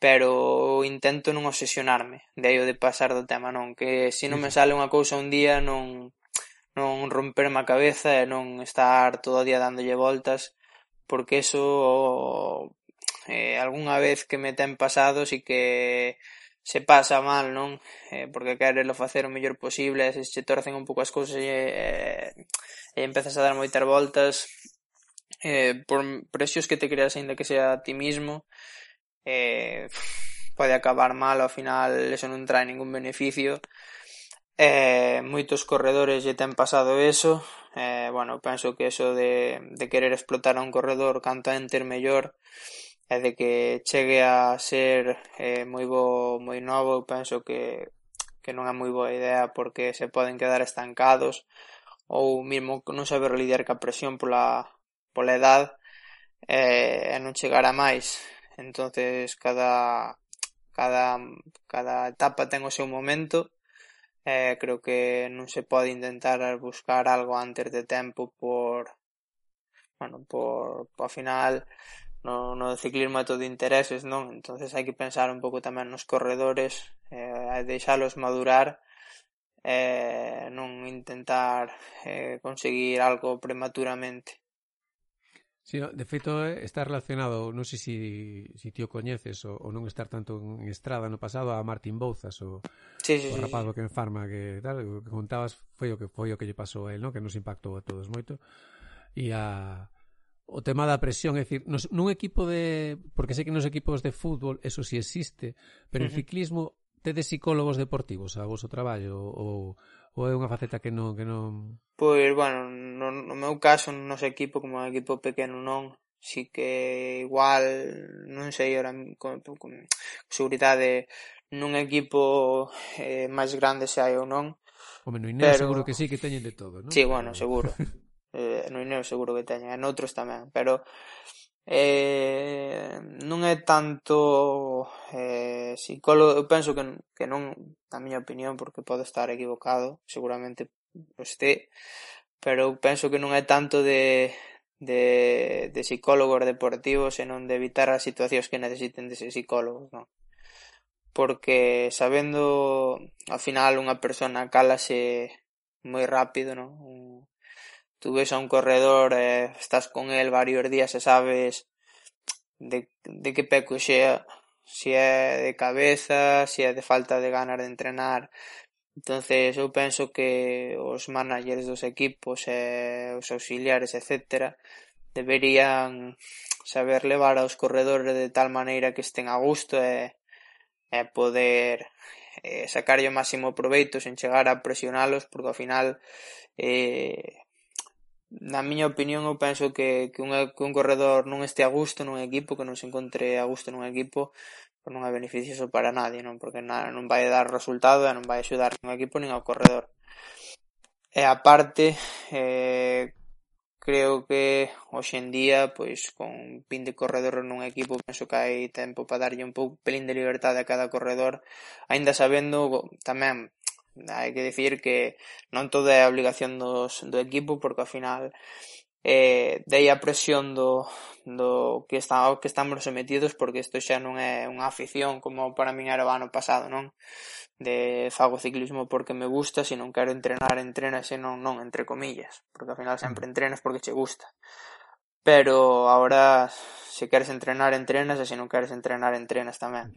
pero intento non obsesionarme, de aí o de pasar do tema, non, que se non me sale unha cousa un día non non romperme a cabeza e non estar todo o día dándolle voltas, porque eso eh, algunha vez que me ten pasado si que se pasa mal, non? Eh, porque querelo facer o mellor posible, se che torcen un pouco as cousas e, e, e empezas a dar moitas voltas, eh, por precios que te creas ainda que sea a ti mismo eh, pode acabar mal ao final eso non trae ningún beneficio. Eh, moitos corredores lle ten pasado eso. Eh, bueno, penso que eso de, de querer explotar a un corredor canto enter mellor e eh, de que chegue a ser eh, moi bo, moi novo penso que, que non é moi boa idea porque se poden quedar estancados ou mesmo non saber lidiar ca presión pola, pola edad eh, e non chegar a máis entonces cada cada cada etapa ten o seu momento eh, creo que non se pode intentar buscar algo antes de tempo por bueno, por, por ao final no, no ciclismo é todo intereses, non? entonces hai que pensar un pouco tamén nos corredores eh, deixalos madurar eh, non intentar eh, conseguir algo prematuramente. Sí, de feito eh, está relacionado, non sei se si, si o coñeces o, ou non estar tanto en estrada no pasado a Martin Bouzas, o, sí, sí, o rapaz sí, sí. que enfarma que tal, o que contabas foi o que foi o que lle pasou a él, no? que nos impactou a todos moito. E a o tema da presión, é dicir, nos, nun equipo de, porque sei que nos equipos de fútbol eso si sí existe, pero uh -huh. en ciclismo tedes psicólogos deportivos a vosso traballo ou ou é unha faceta que non que non Pois, bueno, no, no meu caso, no noso equipo, como é equipo pequeno non, si que igual, non sei, ora, con, con, con seguridade, nun equipo eh, máis grande se hai ou non. O no Ineo pero... seguro que sí, que teñen de todo, non? Sí, bueno, seguro. eh, no Ineo seguro que teñen, en outros tamén, pero eh, non é tanto eh, psicólogo, eu penso que, que non, na miña opinión, porque podo estar equivocado, seguramente o este, pero eu penso que non é tanto de, de, de psicólogos deportivos, senón de evitar as situacións que necesiten de psicólogos, non? Porque sabendo, ao final, unha persona calase moi rápido, non? tú ves a un corredor, eh, estás con él varios días e sabes de, de que peco xea, se é de cabeza, se é de falta de ganas de entrenar. Entonces eu penso que os managers dos equipos eh, e os auxiliares, etc., deberían saber levar aos corredores de tal maneira que estén a gusto e, e poder eh, sacarlle o máximo proveito sen chegar a presionalos porque ao final eh, na miña opinión eu penso que, que, un, que un corredor non este a gusto nun equipo, que non se encontre a gusto nun equipo, pois non é beneficioso para nadie, non? Porque na, non vai dar resultado e non vai axudar nin ao equipo nin ao corredor. E aparte, eh, creo que hoxe en día, pois con 20 corredores nun equipo, penso que hai tempo para darlle un pouco pelín de libertade a cada corredor, aínda sabendo tamén Hai que decir que non toda é obligación dos, do equipo porque ao final eh, dei a presión do, do que, está, que estamos sometidos porque isto xa non é unha afición como para min era o ano pasado non? De fago ciclismo porque me gusta se non quero entrenar, entrena se non, non, entre comillas porque ao final sempre entrenas porque che gusta. Pero agora se queres entrenar, entrenas e se non queres entrenar, entrenas tamén.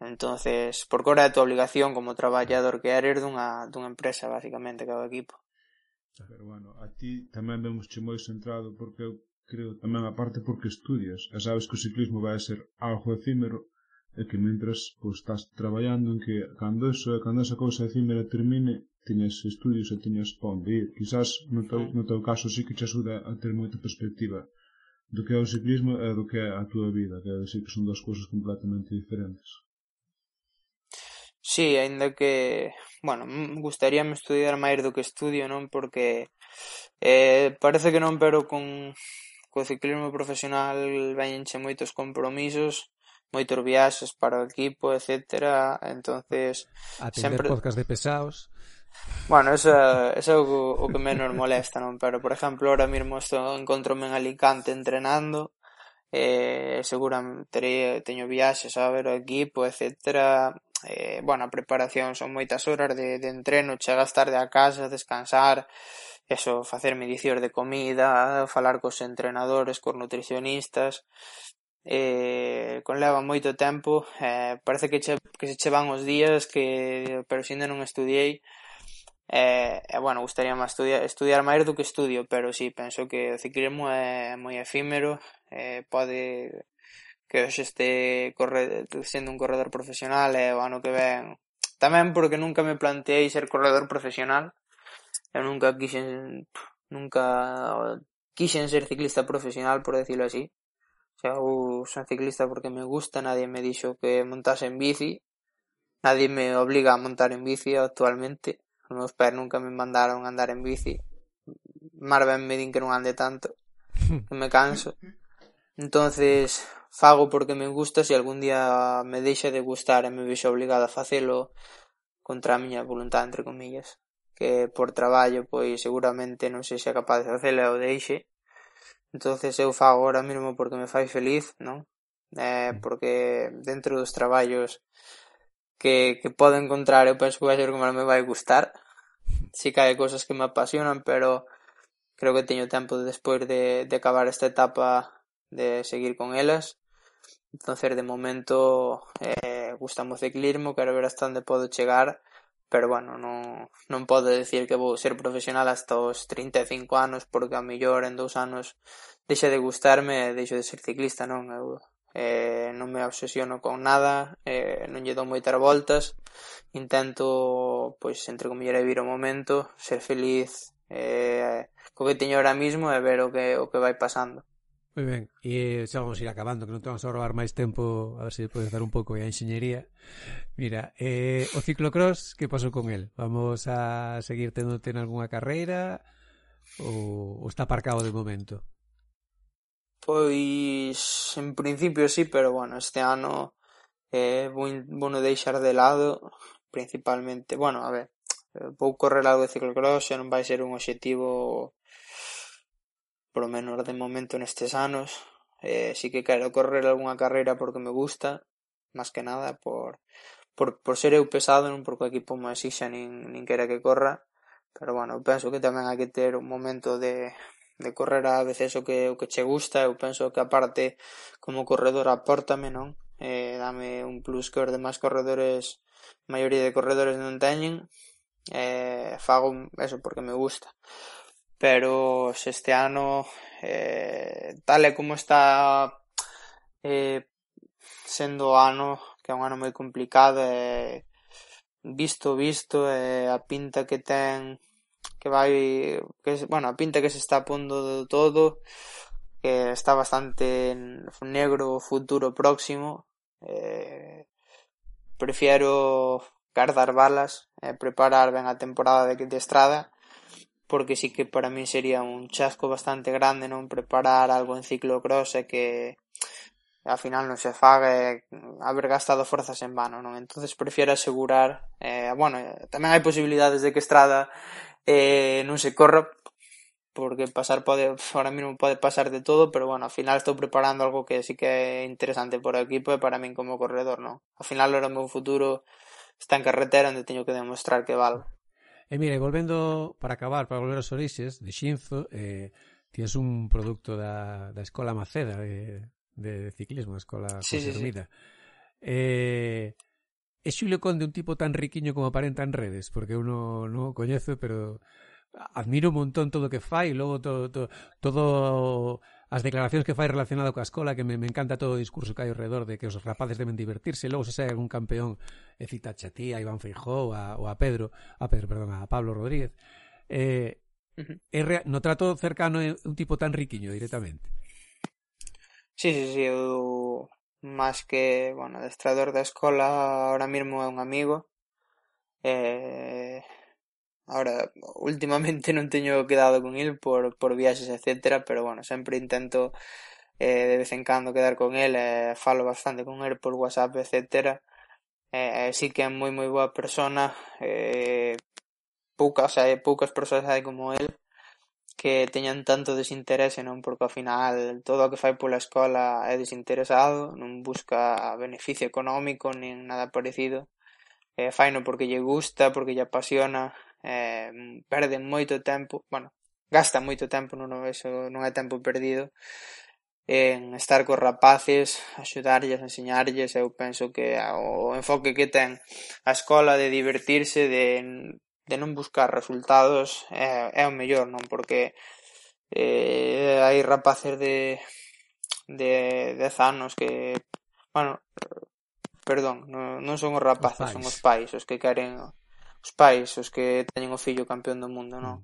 Entonces, porque ahora é a tua obligación como traballador que eres dunha, dunha empresa, basicamente, que é o equipo. Pero bueno, a ti tamén vemos che moi centrado porque eu creo tamén a parte porque estudias e sabes que o ciclismo vai ser algo efímero e que mentras pois, estás traballando en que cando, eso, cando esa cousa efímera termine tiñas estudios e tiñas pa onde ir. Quizás no teu, no teu caso sí que te axuda a ter moita perspectiva do que é o ciclismo e do que é a túa vida que é decir que son dúas cousas completamente diferentes. Sí, aínda que, bueno, gustaríame estudiar máis do que estudio, non? Porque eh, parece que non, pero con co ciclismo profesional veñenche moitos compromisos, moitos viaxes para o equipo, etcétera, entonces Atender sempre podcast de pesados. Bueno, eso, eso é o, o que menos molesta, non? Pero, por exemplo, ahora mismo estou encontrome en Alicante entrenando, eh, seguramente teño viaxes a ver o equipo, etcétera, eh, bueno, a preparación son moitas horas de, de entreno, chegas tarde a casa, descansar, eso, facer medicións de comida, falar cos entrenadores, cos nutricionistas, eh, con leva moito tempo, eh, parece que, che, que se che van os días, que, pero xinde non estudiei, eh, eh, bueno, gustaría máis estudiar, estudiar máis do que estudio, pero sí, penso que o ciclismo é moi efímero, eh, pode que hoxe este corre, sendo un corredor profesional e o ano que ven tamén porque nunca me planteei ser corredor profesional. Eu nunca quixen nunca quixen ser ciclista profesional por decirlo así. O sea, eu son ciclista porque me gusta nadie me dixo que montase en bici. Nadie me obliga a montar en bici actualmente. Os meus pais nunca me mandaron a andar en bici. Máis ben me din que non ande tanto que me canso. Entonces fago porque me gusta se algún día me deixa de gustar e me vexo obrigada a facelo contra a miña voluntad entre comillas, que por traballo pois seguramente non sexa capaz de facelo e o deixe, entonces eu fago ahora mesmo porque me fai feliz, non? Eh, mm. porque dentro dos traballos que, que podo encontrar eu penso que vai ser como me vai gustar, si que hai cousas que me apasionan, pero creo que teño tempo despois de, de acabar esta etapa de seguir con elas. Entonces, de momento, eh, gustame o ciclismo, quero ver hasta onde podo chegar, pero bueno, non, non podo decir que vou ser profesional hasta os 35 anos, porque a mellor en dous anos deixa de gustarme e deixo de ser ciclista, non? Eu, eh, eh non me obsesiono con nada, eh, non lle dou moitas voltas, intento, pois, entre comillas, vivir o momento, ser feliz eh, co que teño ahora mismo e ver o que, o que vai pasando. Moi ben, e xa vamos ir acabando que non te vamos a robar máis tempo a ver se podes dar un pouco a enxeñería mira, eh, o ciclocross que pasou con el? Vamos a seguir tendote en algunha carreira ou, ou está aparcado de momento? Pois, en principio sí, pero bueno, este ano eh, vou, vou no deixar de lado principalmente, bueno, a ver vou correr algo de ciclocross xa non vai ser un obxectivo polo menos de momento nestes anos, Eh, si que quero correr algunha carreira porque me gusta, máis que nada por, por, por ser eu pesado, non porque o equipo me exixa nin, nin quera que corra, pero bueno, penso que tamén hai que ter un momento de, de correr a veces o que, o que che gusta, eu penso que aparte como corredor apórtame, non? Eh, dame un plus que os demais corredores, maioría de corredores non teñen, eh, fago eso porque me gusta pero se este ano eh, tal e como está eh, sendo o ano que é un ano moi complicado e eh, visto visto eh, a pinta que ten que vai que bueno, a pinta que se está pondo de todo que está bastante negro o futuro próximo eh, prefiero guardar balas e eh, preparar ben a temporada de, de estrada porque sí que para min sería un chasco bastante grande non preparar algo en ciclocross e que ao final non se faga haber gastado forzas en vano, non? Entonces prefiero asegurar, eh, bueno, tamén hai posibilidades de que Estrada eh, non se corra porque pasar pode, ahora mesmo pode pasar de todo, pero bueno, ao final estou preparando algo que sí que é interesante para o equipo para min como corredor, non? Ao final o meu futuro está en carretera onde teño que demostrar que valo. E mire, volvendo para acabar, para volver aos orixes de Xinzo, eh, tienes un produto da, da Escola Maceda de, de ciclismo, a Escola sí, José sí, Sí. Eh, é Xulio Conde un tipo tan riquiño como aparenta en redes, porque eu non no coñezo, pero admiro un montón todo o que fai, logo todo, todo, todo as declaracións que fai relacionado coa escola que me, me encanta todo o discurso que hai alrededor de que os rapaces deben divertirse logo se sai algún campeón e cita a Chatí, a Iván Feijó a, ou a Pedro a Pedro, perdón, a Pablo Rodríguez eh, uh -huh. é no trato cercano é un tipo tan riquiño directamente Sí, sí, sí, eu máis que, bueno, adestrador da escola ahora mesmo é un amigo eh, Ahora, últimamente non teño quedado con el por, por viaxes, etcétera, pero bueno, sempre intento eh, de vez en cando quedar con el, eh, falo bastante con el por WhatsApp, etcétera. Eh, sí que é moi moi boa persona, eh, poucas, hai poucas persoas hai como el que teñan tanto desinterese, non? Porque ao final todo o que fai pola escola é desinteresado, non busca beneficio económico nin nada parecido. Eh, faino porque lle gusta, porque lle apasiona, eh, perden moito tempo, bueno, gasta moito tempo, non, eso non é tempo perdido, en estar cos rapaces, axudarlles, enseñarlles, eu penso que o enfoque que ten a escola de divertirse, de, de non buscar resultados, é, é o mellor, non? Porque eh, hai rapaces de, de 10 anos que, bueno, perdón, non, non son os rapaces, os son os pais, os que queren os pais os que teñen o fillo campeón do mundo, non?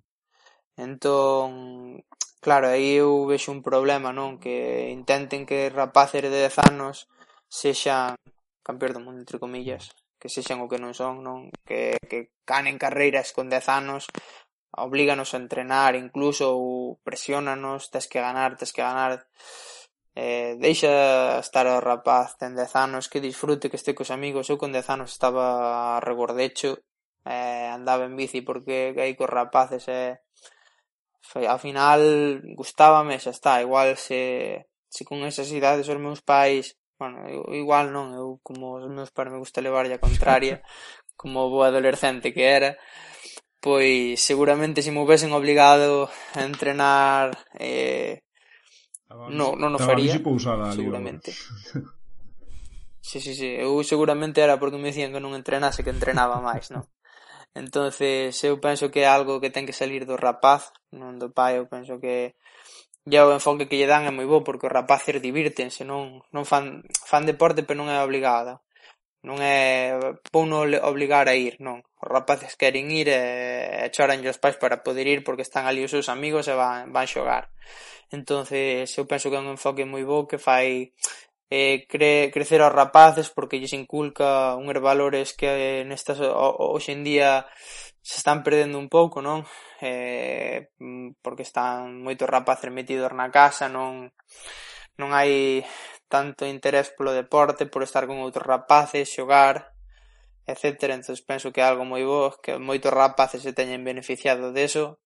Entón, claro, aí eu vexo un problema, non? Que intenten que rapaces de 10 anos sexan campeón do mundo, entre comillas, que sexan o que non son, non? Que, que canen carreiras con 10 anos, oblíganos a entrenar, incluso ou presiónanos, tes que ganar, tes que ganar eh, deixa estar o rapaz ten 10 anos que disfrute que este cos amigos eu con 10 anos estaba regordecho eh, andaba en bici porque aí cos rapaces e eh, foi, ao final gustábame xa está, igual se se con esas idades os meus pais bueno, igual non, eu como os meus pais me gusta levar a contraria como bo adolescente que era pois seguramente se me houvesen obligado a entrenar eh, no, non o faría seguramente. Sí, sí, sí, eu seguramente era porque me dicían que non entrenase que entrenaba máis, non? Entonces, eu penso que é algo que ten que salir do rapaz, non do pai, eu penso que ya o enfoque que lle dan é moi bo porque os rapaces divirtense, non, non fan, fan deporte pero non é obrigada. Non é pouno obligar a ir, non. Os rapaces queren ir e, e choran os pais para poder ir porque están ali os seus amigos e van, van xogar. Entonces, eu penso que é un enfoque moi bo que fai Eh, cre, crecer aos rapaces porque lles inculca uns valores que eh, nestas hoxe en día se están perdendo un pouco, non? Eh, porque están moitos rapaces metidos na casa, non non hai tanto interés polo deporte, por estar con outros rapaces, xogar, etc. Entón penso que é algo moi bo, que moitos rapaces se teñen beneficiado deso,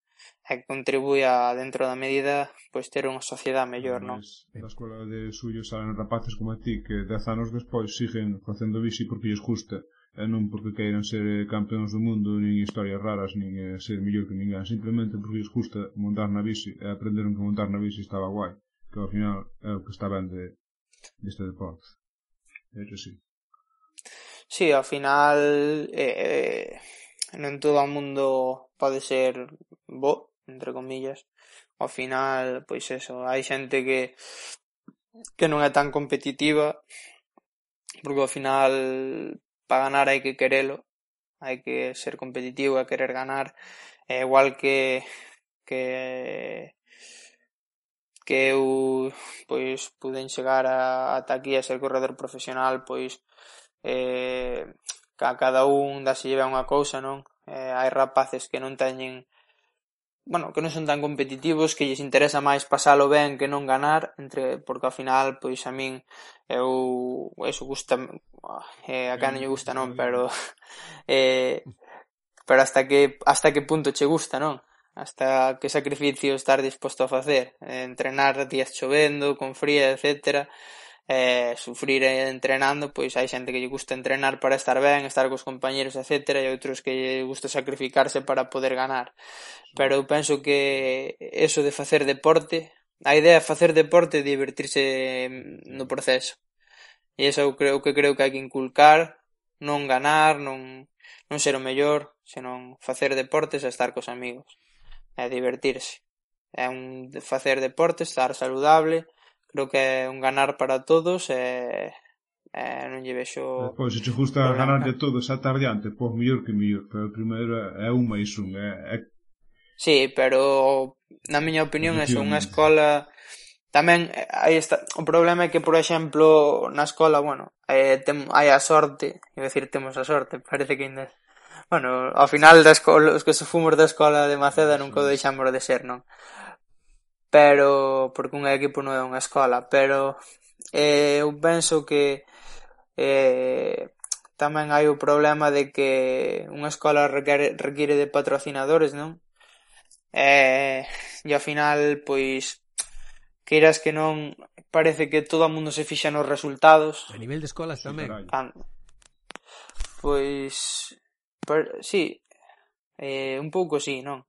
e que contribúa dentro da medida pois ter unha sociedade mellor, non? Na escola de suyo salen rapaces como a ti que dez anos despois siguen facendo bici porque lles gusta e non porque queiran ser campeóns do mundo nin historias raras, nin eh, ser mellor que ninguén. Simplemente porque lles gusta montar na bici e aprenderon que montar na bici estaba guai que ao final é o que está ben de, deste deporte. É que sí Sí, ao final eh, eh, non todo o mundo pode ser bo entre comillas, ao final, pois eso, hai xente que que non é tan competitiva porque ao final para ganar hai que querelo hai que ser competitivo e querer ganar. É igual que que que eu pois puden chegar a, ata aquí a ser corredor profesional pois eh, a cada un da se lleva unha cousa non? Eh, hai rapaces que non teñen bueno, que non son tan competitivos, que lles interesa máis pasalo ben que non ganar, entre porque ao final pois a min eu eso gusta ah, eh, a cano lle gusta non, pero eh, pero hasta que hasta que punto che gusta, non? Hasta que sacrificio estar disposto a facer, eh, entrenar días chovendo, con fría, etcétera eh, sufrir entrenando, pois hai xente que lle gusta entrenar para estar ben, estar cos compañeros, etc. E outros que lle gusta sacrificarse para poder ganar. Pero eu penso que eso de facer deporte, a idea é facer deporte e divertirse no proceso. E eso eu creo que creo que hai que inculcar, non ganar, non, non ser o mellor, senón facer deportes e estar cos amigos. E divertirse. É un facer deporte, estar saludable, creo que é un ganar para todos e, e non lle vexo eh, Pois se te gusta problema. ganar de todos a tardiante, pois mellor que mellor, pero primeiro é un máis un, é, é... Sí, pero na miña opinión é unha escola tamén eh, aí está o problema é que por exemplo na escola, bueno, eh, tem, hai a sorte, é dicir temos a sorte, parece que ainda Bueno, ao final da escola, os que se fomos da escola de Maceda nunca o deixamos de ser, non? pero porque un equipo non é unha escola, pero eh, eu penso que eh, tamén hai o problema de que unha escola requere, require de patrocinadores, non? Eh, e ao final, pois, queiras que non, parece que todo o mundo se fixa nos resultados. A nivel de escolas tamén. Sí, ah, pois, per, sí, eh, un pouco sí, non?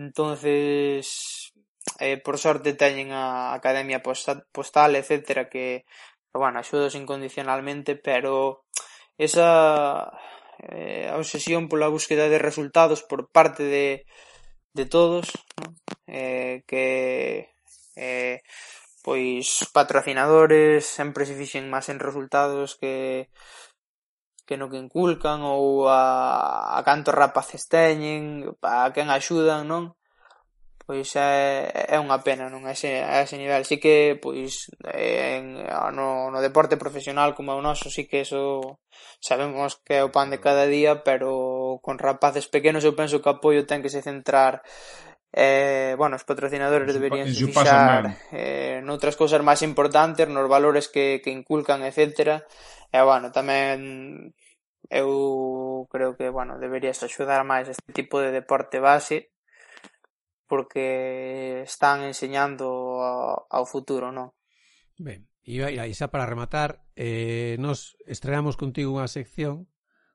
Entonces, Eh, por sorte teñen a Academia Postal, etcétera, que, bueno, axudos incondicionalmente, pero esa eh, obsesión pola búsqueda de resultados por parte de, de todos, ¿no? eh, que eh, pois patrocinadores sempre se fixen máis en resultados que que no que inculcan ou a, a cantos rapaces teñen, a quen axudan, non? pois é, é unha pena, non? A ese, a ese nivel. Sí que, pois, en, no, no deporte profesional como é o noso, sí que eso sabemos que é o pan de cada día, pero con rapaces pequenos eu penso que o apoio ten que se centrar eh, bueno, os patrocinadores deberían se fixar eh, noutras cousas máis importantes, nos valores que, que inculcan, etc. E, bueno, tamén eu creo que, bueno, deberías axudar máis este tipo de deporte base porque están enseñando ao futuro, non? Ben, e aí xa para rematar, eh, nos estreamos contigo unha sección,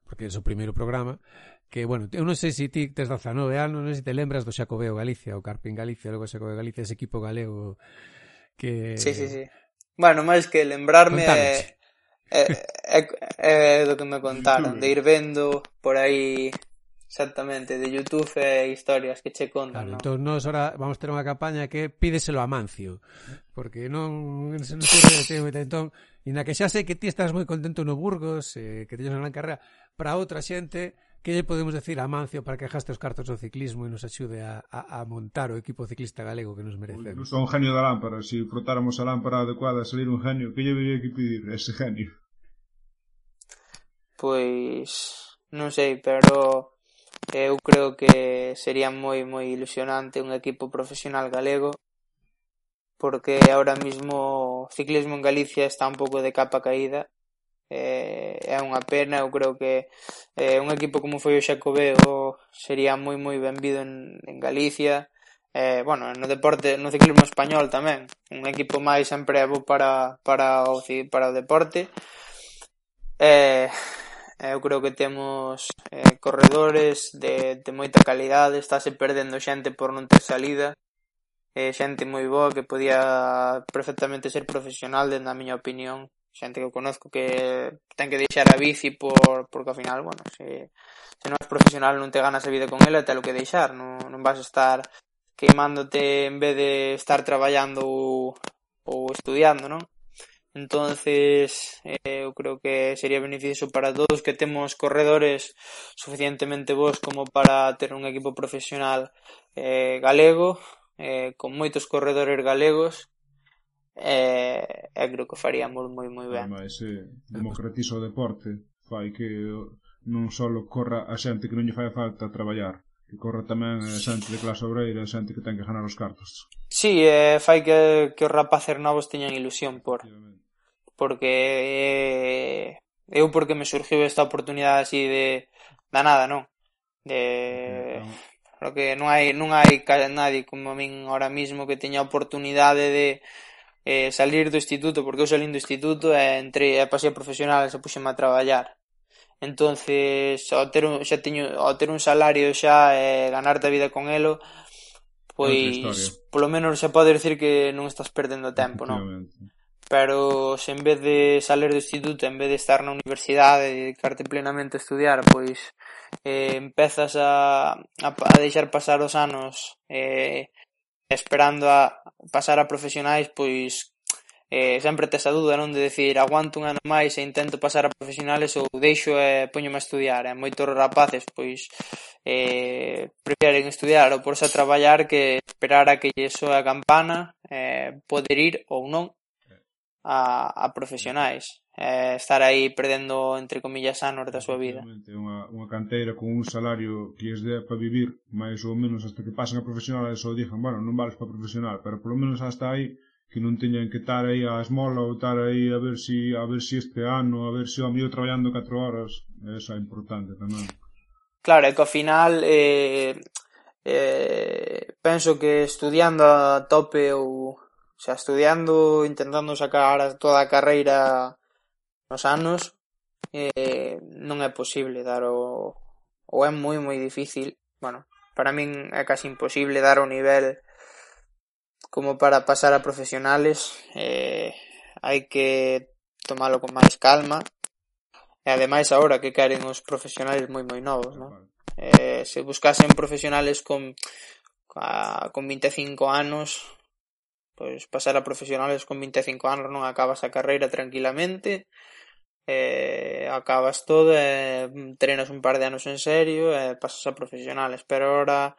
porque é o primeiro programa, que, bueno, eu non sei se ti tes 19 anos, non sei se te lembras do Xacobeo Galicia, o Carpin Galicia, logo Xacobeo Galicia, ese equipo galego que... Sí, sí, sí. Bueno, máis que lembrarme é, é, é, é do que me contaron, de ir vendo por aí Exactamente, de YouTube e historias que che contan. Claro, ¿no? Entón, nos ahora vamos ter unha campaña que pídeselo a Mancio, porque non se nos ocurre entón, e na que xa sei que ti estás moi contento no Burgos, eh, que teñes unha gran carrera, para outra xente, que lle podemos decir a Mancio para que gaste os cartos do ciclismo e nos axude a, a, a montar o equipo ciclista galego que nos merece. Incluso un genio da lámpara, se si frotáramos a lámpara adecuada a salir un genio, que lle vería que pedir ese genio? Pois, non sei, pero eu creo que sería moi moi ilusionante un equipo profesional galego porque ahora mismo o ciclismo en Galicia está un pouco de capa caída eh, é unha pena, eu creo que eh, un equipo como foi o Xacobeo sería moi moi benvido en, en Galicia eh, bueno, no deporte, no ciclismo español tamén. Un equipo máis sempre é bo para, para, o, para o deporte eh, Eh, eu creo que temos eh, corredores de, de moita calidade, estáse perdendo xente por non ter salida, eh, xente moi boa que podía perfectamente ser profesional, dentro da miña opinión, xente que eu conozco que ten que deixar a bici por, porque ao final, bueno, se, se non és profesional non te ganas a vida con ela, te lo que deixar, non, non vas a estar queimándote en vez de estar traballando ou, ou estudiando, non? Entonces, eh, eu creo que sería beneficioso para todos que temos corredores suficientemente bons como para ter un equipo profesional eh, galego, eh, con moitos corredores galegos, eh, e eh, eh, creo que faríamos moi moi ben. Mas, eh, democratiza o deporte, fai que non só corra a xente que non lle fai falta traballar, que corre tamén a xente de clase obreira, a xente que ten que ganar os cartos. Sí, eh, fai que, que os rapaces novos teñan ilusión por. Obviamente porque eh, eu porque me surgiu esta oportunidade así de da nada, non? De creo que non hai non hai nadie como a min ahora mismo que teña oportunidade de eh, salir do instituto, porque eu salín do instituto e entre e pasei a profesional e se puxeme a traballar. Entonces, ao ter un, xa teño, ao ter un salario xa e eh, ganarte a vida con elo, pois polo menos xa pode decir que non estás perdendo tempo, non? pero se en vez de salir do instituto, en vez de estar na universidade e dedicarte plenamente a estudiar, pois eh, empezas a, a, a deixar pasar os anos eh, esperando a pasar a profesionais, pois eh, sempre tes a dúda, non? De decir, aguanto un ano máis e intento pasar a profesionales ou deixo e eh, poñome a estudiar. E eh? moitos rapaces, pois, eh, prefieren estudiar ou porse a traballar que esperar a que lle soe a campana, eh, poder ir ou non a, a profesionais eh, estar aí perdendo, entre comillas, anos da súa vida. Unha, unha canteira con un salario que es de para vivir, máis ou menos hasta que pasen a profesional e só dixen, bueno, non vales para profesional, pero polo menos hasta aí que non teñan que estar aí a esmola ou estar aí a ver si a ver si este ano, a ver si o amigo traballando 4 horas, eso é importante tamén. Claro, é que ao final eh, eh, penso que estudiando a tope ou xa estudiando, intentando sacar toda a carreira nos anos, eh, non é posible dar o... ou é moi moi difícil, bueno, para min é casi imposible dar o nivel como para pasar a profesionales, eh, hai que tomalo con máis calma, e ademais agora que queren os profesionales moi moi novos, non? Eh, se buscasen profesionales con a, con 25 anos pois pasar a profesionales con 25 anos non acabas a carreira tranquilamente eh, acabas todo e eh, trenas un par de anos en serio e eh, pasas a profesionales. Pero ahora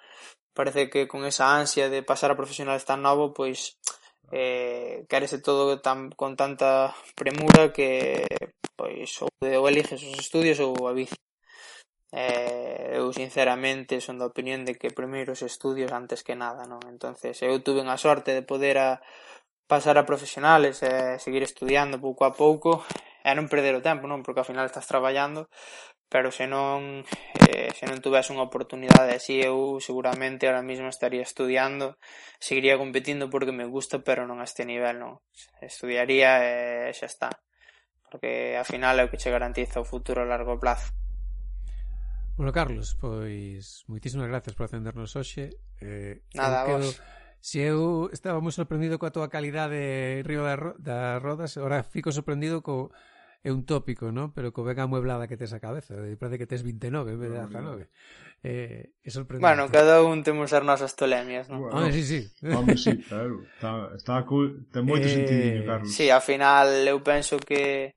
parece que con esa ansia de pasar a profesionales tan novo pois eh, carece todo tan, con tanta premura que pois ou, de, ou eliges os estudios ou a bici Eh, eu sinceramente son da opinión de que primeiro os estudios antes que nada, non? Entonces, eu tuve a sorte de poder a pasar a profesionales e eh, seguir estudiando pouco a pouco e non perder o tempo, non? Porque ao final estás traballando, pero se non eh, se non tuves unha oportunidade así eu seguramente ahora mesmo estaría estudiando, seguiría competindo porque me gusta, pero non a este nivel, non? Estudiaría e xa está. Porque ao final é o que che garantiza o futuro a largo plazo. Bueno, Carlos, pois moitísimas gracias por atendernos hoxe. Eh, Nada, quedo... vos. Si eu estaba moi sorprendido coa túa calidade río da, ro... das rodas, ora fico sorprendido co é un tópico, ¿no? Pero co vega mueblada que tes a cabeza, parece que tes 29 en vez de 19. Eh, é sorprendente. Bueno, cada un temos as nosas tolemias, ¿no? Bueno, ah, sí, sí. Home, sí, claro. Está, está cool, ten moito eh, sentido, Carlos. Sí, ao final eu penso que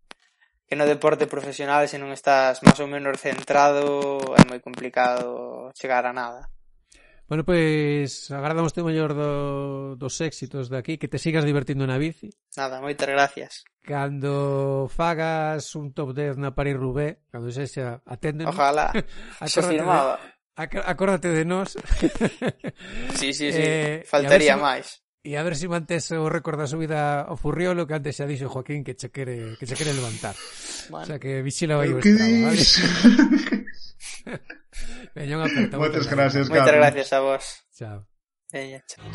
que no deporte profesional se non estás máis ou menos centrado é moi complicado chegar a nada. Bueno, pois agardamos te mellor do, dos éxitos de aquí, que te sigas divertindo na bici. Nada, moitas gracias. Cando fagas un top 10 na Paris Rubé, cando se xa atenden. Ojalá. Se firmaba. De, acórdate de nós. sí, sí, sí. Eh, Faltaría máis. y a ver si antes os recorda su vida ocurrió lo que antes se ha dicho Joaquín que se quiere, que se quiere levantar. Bueno. O sea que vigila ahí vuestra, ¿vale? Venga, aperta, Muchas buena. gracias, Muchas gracias a vos. Chao. Venga, chao.